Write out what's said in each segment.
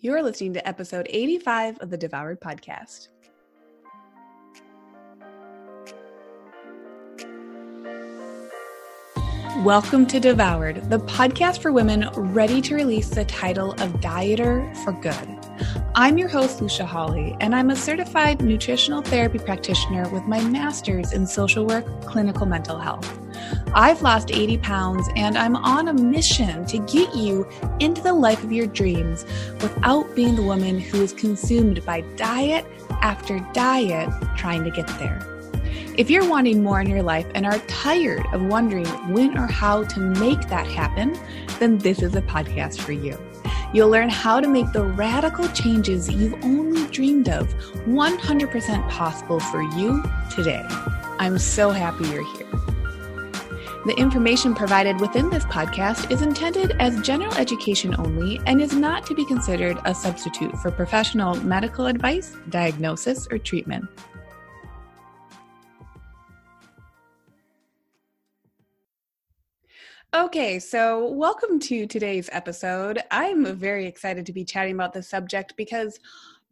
You're listening to episode 85 of the Devoured Podcast. Welcome to Devoured, the podcast for women ready to release the title of Dieter for Good. I'm your host, Lucia Hawley, and I'm a certified nutritional therapy practitioner with my master's in social work, clinical mental health. I've lost 80 pounds and I'm on a mission to get you into the life of your dreams without being the woman who is consumed by diet after diet trying to get there. If you're wanting more in your life and are tired of wondering when or how to make that happen, then this is a podcast for you. You'll learn how to make the radical changes you've only dreamed of 100% possible for you today. I'm so happy you're here. The information provided within this podcast is intended as general education only and is not to be considered a substitute for professional medical advice, diagnosis, or treatment. Okay, so welcome to today's episode. I'm very excited to be chatting about this subject because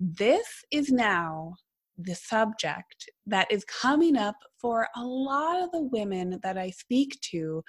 this is now the subject that is coming up for a lot of the women that I speak to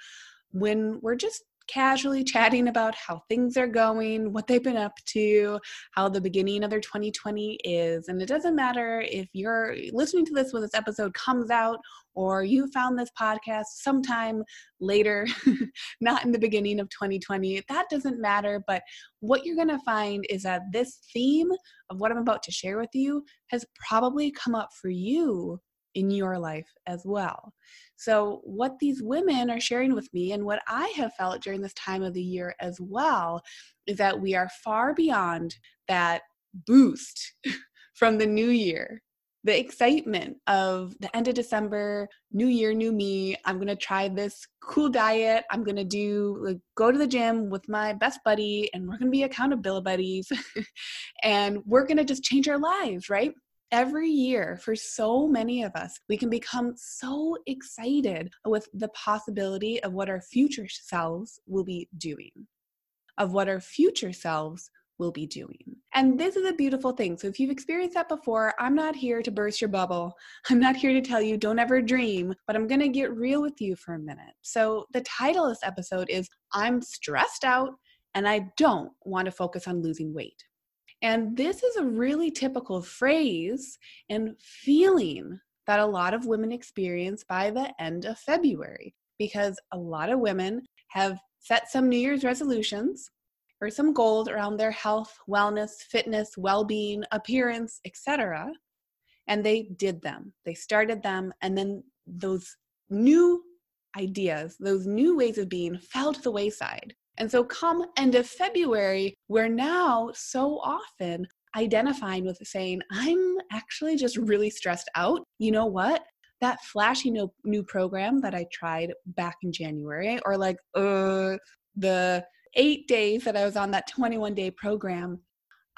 when we're just casually chatting about how things are going, what they've been up to, how the beginning of their 2020 is. And it doesn't matter if you're listening to this when this episode comes out or you found this podcast sometime later, not in the beginning of 2020. That doesn't matter. But what you're going to find is that this theme of what I'm about to share with you has probably come up for you in your life as well. So, what these women are sharing with me, and what I have felt during this time of the year as well, is that we are far beyond that boost from the new year. The excitement of the end of December, new year, new me. I'm gonna try this cool diet. I'm gonna do like go to the gym with my best buddy, and we're gonna be accountability buddies, and we're gonna just change our lives, right? Every year for so many of us, we can become so excited with the possibility of what our future selves will be doing, of what our future selves will be doing. And this is a beautiful thing. So if you've experienced that before, I'm not here to burst your bubble. I'm not here to tell you don't ever dream, but I'm going to get real with you for a minute. So the title of this episode is I'm stressed out and I don't want to focus on losing weight. And this is a really typical phrase and feeling that a lot of women experience by the end of February because a lot of women have set some New Year's resolutions or some goals around their health, wellness, fitness, well-being, appearance, etc. And they did them. They started them and then those new ideas, those new ways of being fell to the wayside. And so, come end of February, we're now so often identifying with saying, I'm actually just really stressed out. You know what? That flashy new, new program that I tried back in January, or like uh, the eight days that I was on that 21 day program,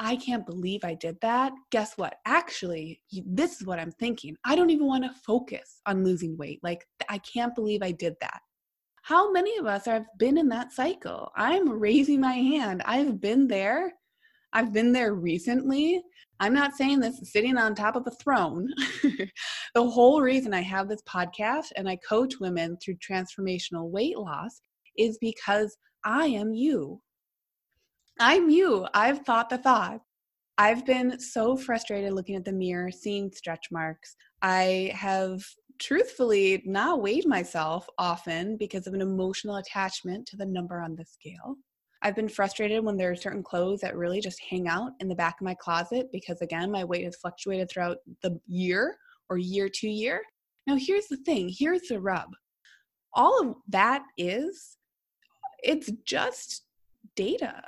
I can't believe I did that. Guess what? Actually, this is what I'm thinking. I don't even want to focus on losing weight. Like, I can't believe I did that. How many of us have been in that cycle? I'm raising my hand. I've been there. I've been there recently. I'm not saying this sitting on top of a throne. the whole reason I have this podcast and I coach women through transformational weight loss is because I am you. I'm you. I've thought the thought. I've been so frustrated looking at the mirror, seeing stretch marks. I have truthfully not weighed myself often because of an emotional attachment to the number on the scale. I've been frustrated when there are certain clothes that really just hang out in the back of my closet because, again, my weight has fluctuated throughout the year or year to year. Now, here's the thing here's the rub. All of that is, it's just data.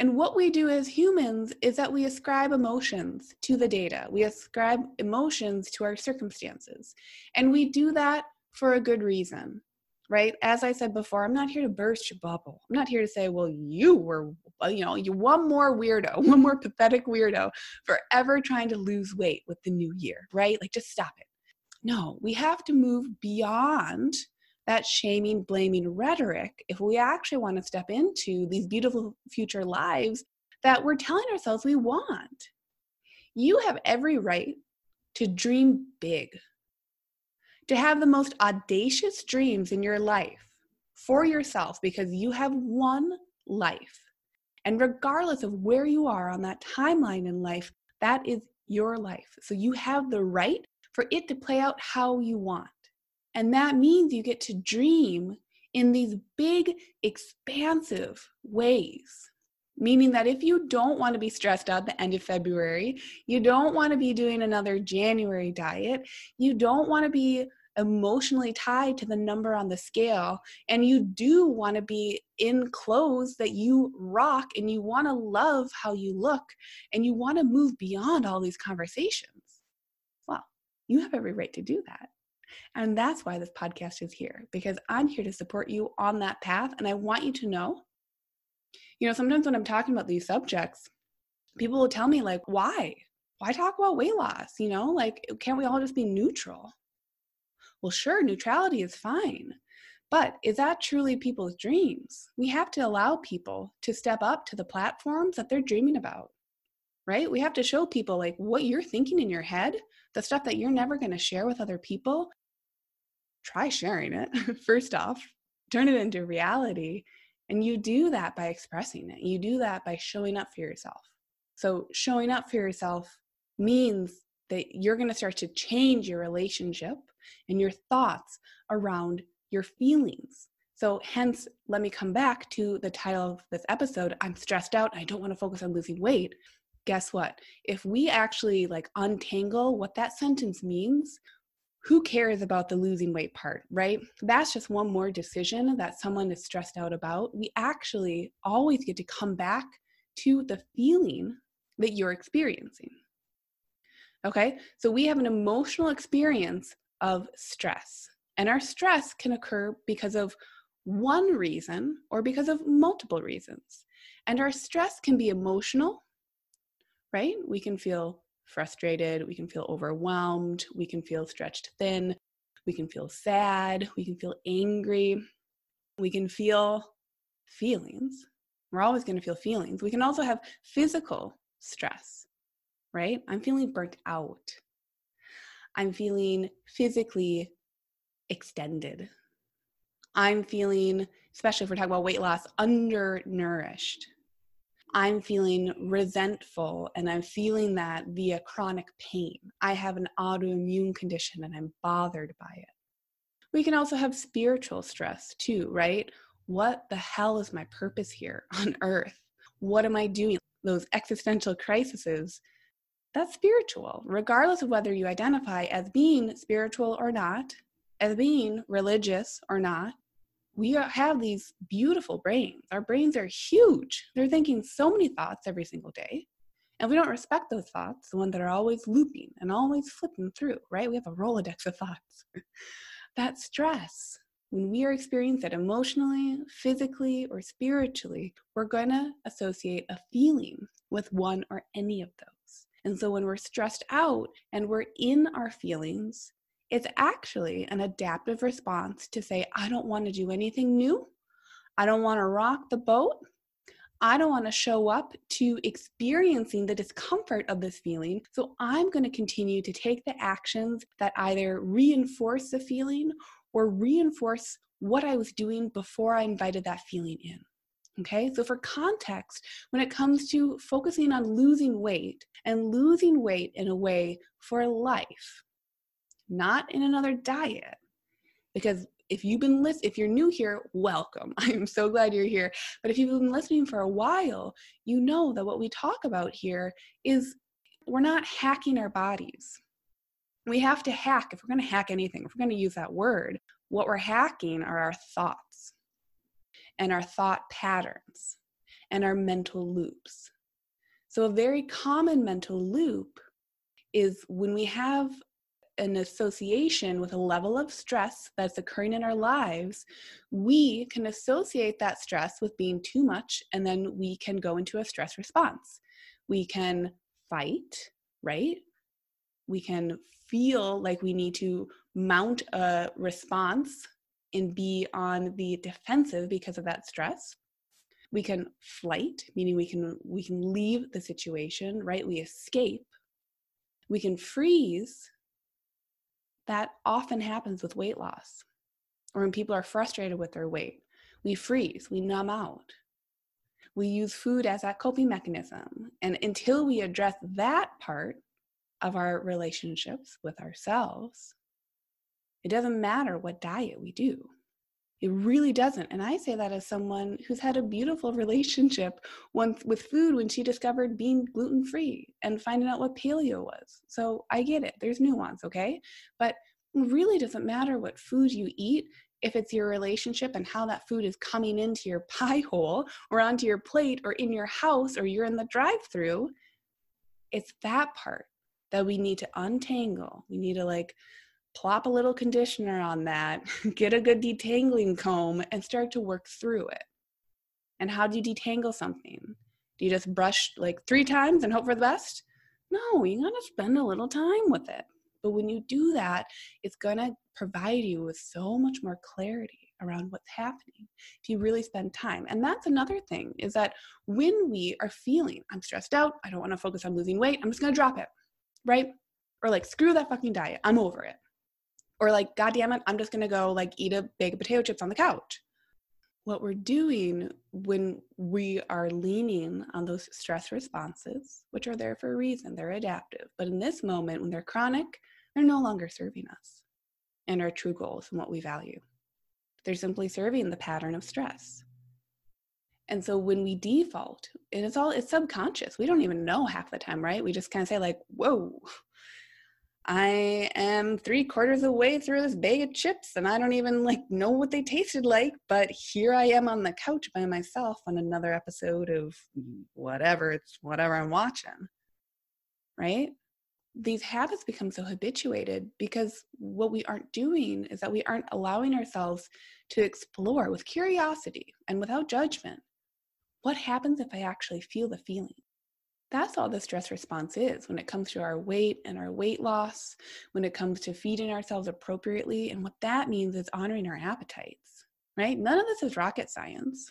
And what we do as humans is that we ascribe emotions to the data. We ascribe emotions to our circumstances. And we do that for a good reason, right? As I said before, I'm not here to burst your bubble. I'm not here to say, well, you were, you know, you one more weirdo, one more pathetic weirdo forever trying to lose weight with the new year, right? Like just stop it. No, we have to move beyond that shaming, blaming rhetoric, if we actually want to step into these beautiful future lives that we're telling ourselves we want. You have every right to dream big, to have the most audacious dreams in your life for yourself because you have one life. And regardless of where you are on that timeline in life, that is your life. So you have the right for it to play out how you want. And that means you get to dream in these big, expansive ways. Meaning that if you don't want to be stressed out the end of February, you don't want to be doing another January diet, you don't want to be emotionally tied to the number on the scale, and you do want to be in clothes that you rock and you want to love how you look and you want to move beyond all these conversations, well, you have every right to do that. And that's why this podcast is here, because I'm here to support you on that path. And I want you to know, you know, sometimes when I'm talking about these subjects, people will tell me, like, why? Why talk about weight loss? You know, like, oh, can't we all just be neutral? Well, sure, neutrality is fine. But is that truly people's dreams? We have to allow people to step up to the platforms that they're dreaming about, right? We have to show people like what you're thinking in your head, the stuff that you're never going to share with other people, try sharing it first off turn it into reality and you do that by expressing it. You do that by showing up for yourself. So showing up for yourself means that you're going to start to change your relationship and your thoughts around your feelings. So hence let me come back to the title of this episode i'm stressed out i don't want to focus on losing weight. Guess what? If we actually like untangle what that sentence means who cares about the losing weight part, right? That's just one more decision that someone is stressed out about. We actually always get to come back to the feeling that you're experiencing. Okay, so we have an emotional experience of stress, and our stress can occur because of one reason or because of multiple reasons. And our stress can be emotional, right? We can feel frustrated, we can feel overwhelmed, we can feel stretched thin, we can feel sad, we can feel angry, we can feel feelings. We're always going to feel feelings. We can also have physical stress, right? I'm feeling burnt out. I'm feeling physically extended. I'm feeling, especially if we're talking about weight loss, undernourished. I'm feeling resentful and I'm feeling that via chronic pain. I have an autoimmune condition and I'm bothered by it. We can also have spiritual stress too, right? What the hell is my purpose here on earth? What am I doing? Those existential crises, that's spiritual, regardless of whether you identify as being spiritual or not, as being religious or not, we have these beautiful brains. Our brains are huge. They're thinking so many thoughts every single day. And we don't respect those thoughts, the ones that are always looping and always flipping through, right? We have a Rolodex of thoughts. that stress, when we are experiencing it emotionally, physically, or spiritually, we're going to associate a feeling with one or any of those. And so when we're stressed out and we're in our feelings, it's actually an adaptive response to say, I don't want to do anything new. I don't want to rock the boat. I don't want to show up to experiencing the discomfort of this feeling. So I'm going to continue to take the actions that either reinforce the feeling or reinforce what I was doing before I invited that feeling in. Okay, so for context, when it comes to focusing on losing weight and losing weight in a way for life, not in another diet. Because if you've been list if you're new here, welcome. I'm so glad you're here. But if you've been listening for a while, you know that what we talk about here is we're not hacking our bodies. We have to hack if we're going to hack anything, if we're going to use that word, what we're hacking are our thoughts and our thought patterns and our mental loops. So, a very common mental loop is when we have an association with a level of stress that's occurring in our lives, we can associate that stress with being too much, and then we can go into a stress response. We can fight, right? We can feel like we need to mount a response and be on the defensive because of that stress. We can flight, meaning we can we can leave the situation, right? We escape. We can freeze. That often happens with weight loss or when people are frustrated with their weight. We freeze, we numb out. We use food as that coping mechanism. And until we address that part of our relationships with ourselves, it doesn't matter what diet we do. It really doesn't. And I say that as someone who's had a beautiful relationship once with food when she discovered being gluten free and finding out what paleo was. So I get it. There's nuance, okay? But it really doesn't matter what food you eat if it's your relationship and how that food is coming into your pie hole or onto your plate or in your house or you're in the drive through. It's that part that we need to untangle. We need to like plop a little conditioner on that, get a good detangling comb, and start to work through it. And how do you detangle something? Do you just brush like three times and hope for the best? No, you gotta spend a little time with it. But when you do that, it's gonna provide you with so much more clarity around what's happening if you really spend time. And that's another thing is that when we are feeling, I'm stressed out, I don't wanna focus on losing weight, I'm just gonna drop it, right? Or like, screw that fucking diet, I'm over it or like god damn it i'm just to go like eat a bag of potato chips on the couch. What we're doing when we are leaning on those stress responses which are there for a reason they're adaptive but in this moment when they're chronic they're no longer serving us and our true goals and what we value. They're simply serving the pattern of stress. And so when we default and it's all it's subconscious we don't even know half the time right? We just kind of say like whoa I am three quarters of the way through this bag of chips and I don't even like know what they tasted like, but here I am on the couch by myself on another episode of whatever it's whatever I'm watching. Right? These habits become so habituated because what we aren't doing is that we aren't allowing ourselves to explore with curiosity and without judgment. What happens if I actually feel the feeling? That's all the stress response is when it comes to our weight and our weight loss, when it comes to feeding ourselves appropriately. And what that means is honoring our appetites, right? None of this is rocket science.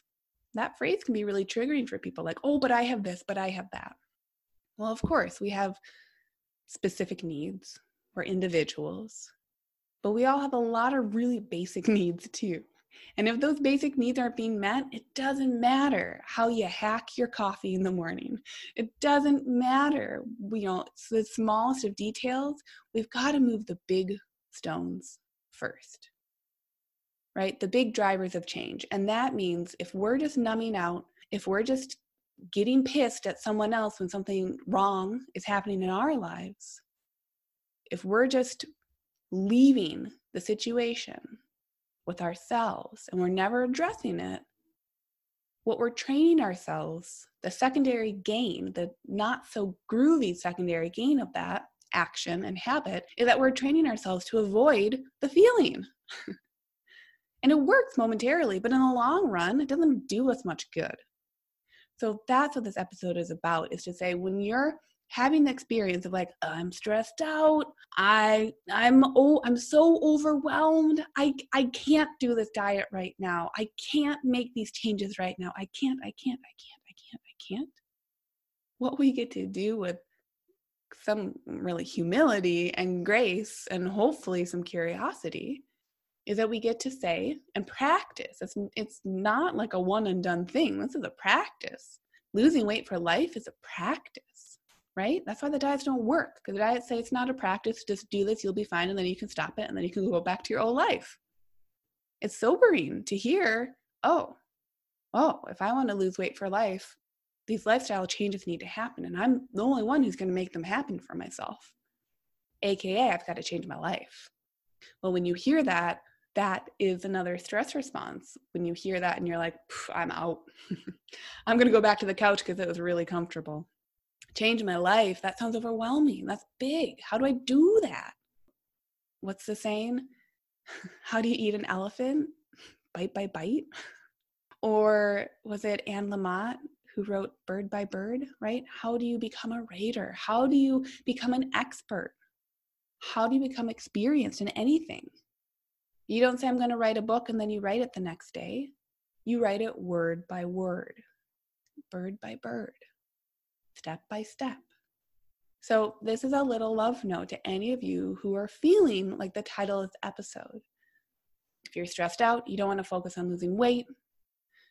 That phrase can be really triggering for people like, oh, but I have this, but I have that. Well, of course, we have specific needs. We're individuals, but we all have a lot of really basic needs too. And if those basic needs aren't being met, it doesn't matter how you hack your coffee in the morning. It doesn't matter. You know, it's the smallest of details. We've got to move the big stones first, right? The big drivers of change. And that means if we're just numbing out, if we're just getting pissed at someone else when something wrong is happening in our lives, if we're just leaving the situation with ourselves and we're never addressing it, what we're training ourselves, the secondary gain, the not so groovy secondary gain of that action and habit, is that we're training ourselves to avoid the feeling. and it works momentarily, but in the long run, it doesn't do us much good. So that's what this episode is about is to say when you're having the experience of like i'm stressed out. I i'm oh i'm so overwhelmed. I i can't do this diet right now. I can't make these changes right now. I can't i can't i can't i can't i can't. What we get to do with some really humility and grace and hopefully some curiosity is that we get to say and practice. It's it's not like a one and done thing. This is a practice. Losing weight for life is a practice right? That's why the diets don't work because the diets say it's not a practice, just do this, you'll be fine, and then you can stop it and then you can go back to your old life. It's sobering to hear, oh, oh, if I want to lose weight for life, these lifestyle changes need to happen, and I'm the only one who's going to make them happen for myself. AKA, I've got to change my life. Well, when you hear that, that is another stress response. When you hear that and you're like, I'm out. I'm going to go back to the couch because it was really comfortable change my life. That sounds overwhelming. That's big. How do I do that? What's the saying? How do you eat an elephant? Bite by bite? Or was it Anne Lamott who wrote Bird by Bird, right? How do you become a raider? How do you become an expert? How do you become experienced in anything? You don't say, I'm going to write a book and then you write it the next day. you write it word by word, bird by bird, step by step. So, this is a little love note to any of you who are feeling like the title of this episode. If you're stressed out, you don't want to focus on losing weight,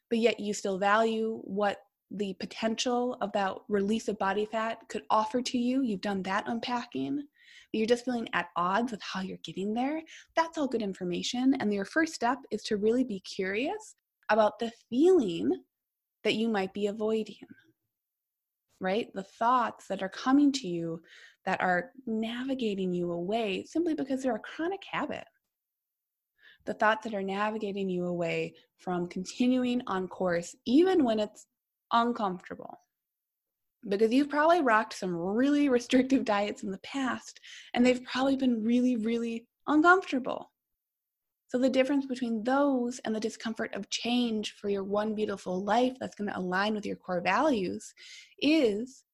but yet you still value what the potential of that release of body fat could offer to you. You've done that unpacking. You're just feeling at odds with how you're getting there. That's all good information. And your first step is to really be curious about the feeling that you might be avoiding, right? The thoughts that are coming to you that are navigating you away simply because they're a chronic habit the thoughts that are navigating you away from continuing on course, even when it's uncomfortable. Because you've probably rocked some really restrictive diets in the past, and they've probably been really, really uncomfortable. So, the difference between those and the discomfort of change for your one beautiful life that's going to align with your core values is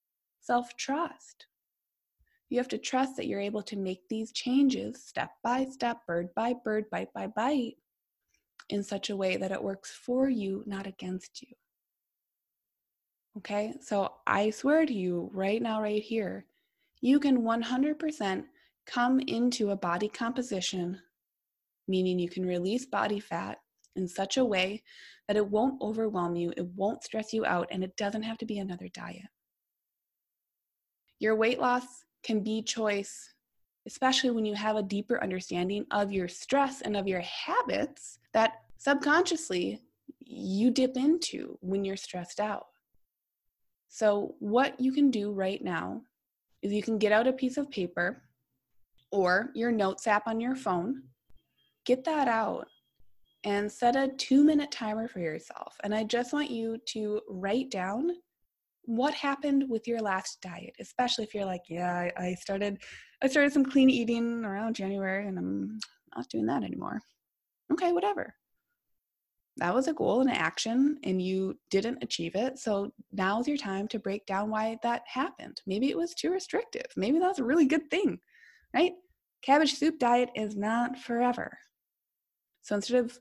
self trust. You have to trust that you're able to make these changes step by step, bird by bird, bite by bite, in such a way that it works for you, not against you. Okay, so I swear to you right now, right here, you can 100% come into a body composition, meaning you can release body fat in such a way that it won't overwhelm you, it won't stress you out, and it doesn't have to be another diet. Your weight loss can be choice, especially when you have a deeper understanding of your stress and of your habits that subconsciously you dip into when you're stressed out. So, what you can do right now is you can get out a piece of paper or your notes app on your phone, get that out, and set a two minute timer for yourself. And I just want you to write down what happened with your last diet especially if you're like yeah I, started i started some clean eating around january and i'm not doing that anymore. Okay whatever. That was a goal and an action and you didn't achieve it. So now's your time to break down why that happened. Maybe it was too restrictive. Maybe that's a really good thing right? Cabbage soup diet is not forever so instead of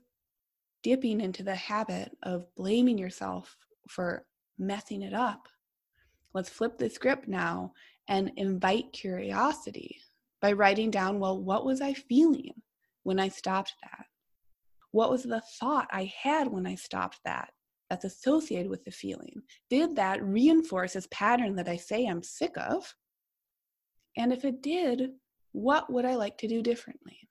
dipping into the habit of blaming yourself for messing it up Let's flip the script now and invite curiosity by writing down, well, what was I feeling when I stopped that? What was the thought I had when I stopped that? That's associated with the feeling. Did that reinforce this pattern that I say I'm sick of? And if it did, what would I like to do differently?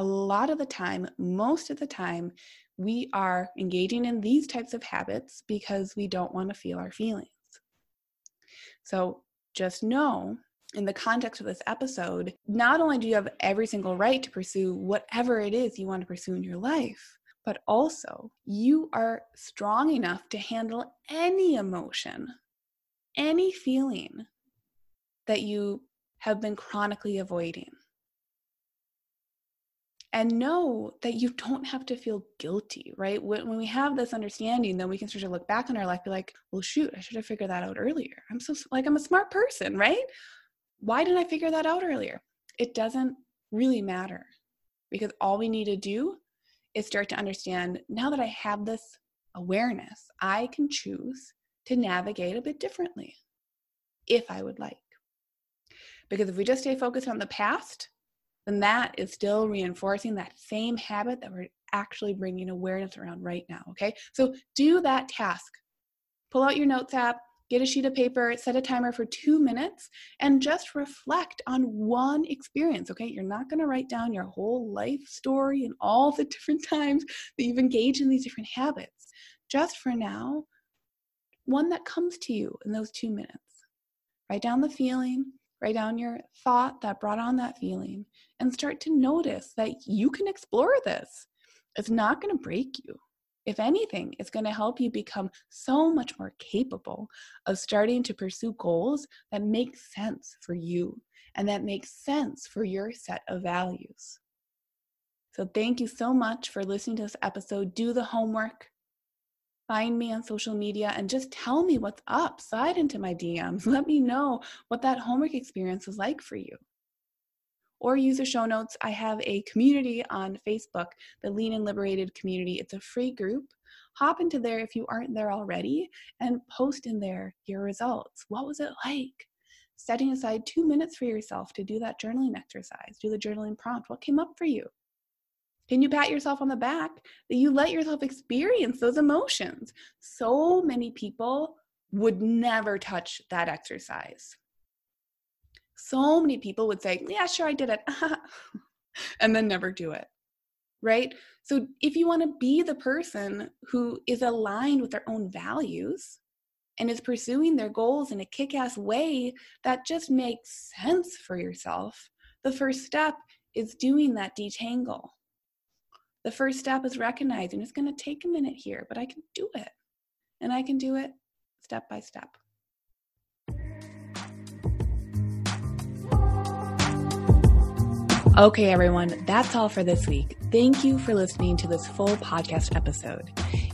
A lot of the time, most of the time, we are engaging in these types of habits because we don't want to feel our feelings. So just know in the context of this episode, not only do you have every single right to pursue whatever it is you want to pursue in your life, but also you are strong enough to handle any emotion, any feeling that you have been chronically avoiding and know that you don't have to feel guilty, right? When, when we have this understanding, then we can start to look back on our life, be like, well, shoot, I should have figured that out earlier. I'm so, like, I'm a smart person, right? Why didn't I figure that out earlier? It doesn't really matter because all we need to do is start to understand now that I have this awareness, I can choose to navigate a bit differently if I would like. Because if we just stay focused on the past, then that is still reinforcing that same habit that we're actually bringing awareness around right now. Okay, so do that task. Pull out your notes app, get a sheet of paper, set a timer for two minutes, and just reflect on one experience. Okay, you're not going to write down your whole life story and all the different times that you've engaged in these different habits. Just for now, one that comes to you in those two minutes. Write down the feeling, write down your thought that brought on that feeling, and start to notice that you can explore this. It's not going to break you. If anything, it's going to help you become so much more capable of starting to pursue goals that make sense for you and that make sense for your set of values. So, thank you so much for listening to this episode. Do the homework. Find me on social media and just tell me what's up. Slide into my DMs. Let me know what that homework experience was like for you. or use the show notes. I have a community on Facebook, the Lean and Liberated community. It's a free group. Hop into there if you aren't there already and post in there your results. What was it like? Setting aside two minutes for yourself to do that journaling exercise, do the journaling prompt. What came up for you? Can you pat yourself on the back that you let yourself experience those emotions? So many people would never touch that exercise. So many people would say, Yeah, sure, I did it, and then never do it. Right? So, if you want to be the person who is aligned with their own values and is pursuing their goals in a kick ass way that just makes sense for yourself, the first step is doing that detangle the first step is recognizing it's going to take a minute here, but I can do it. And I can do it step by step. Okay, everyone, that's all for this week. Thank you for listening to this full podcast episode.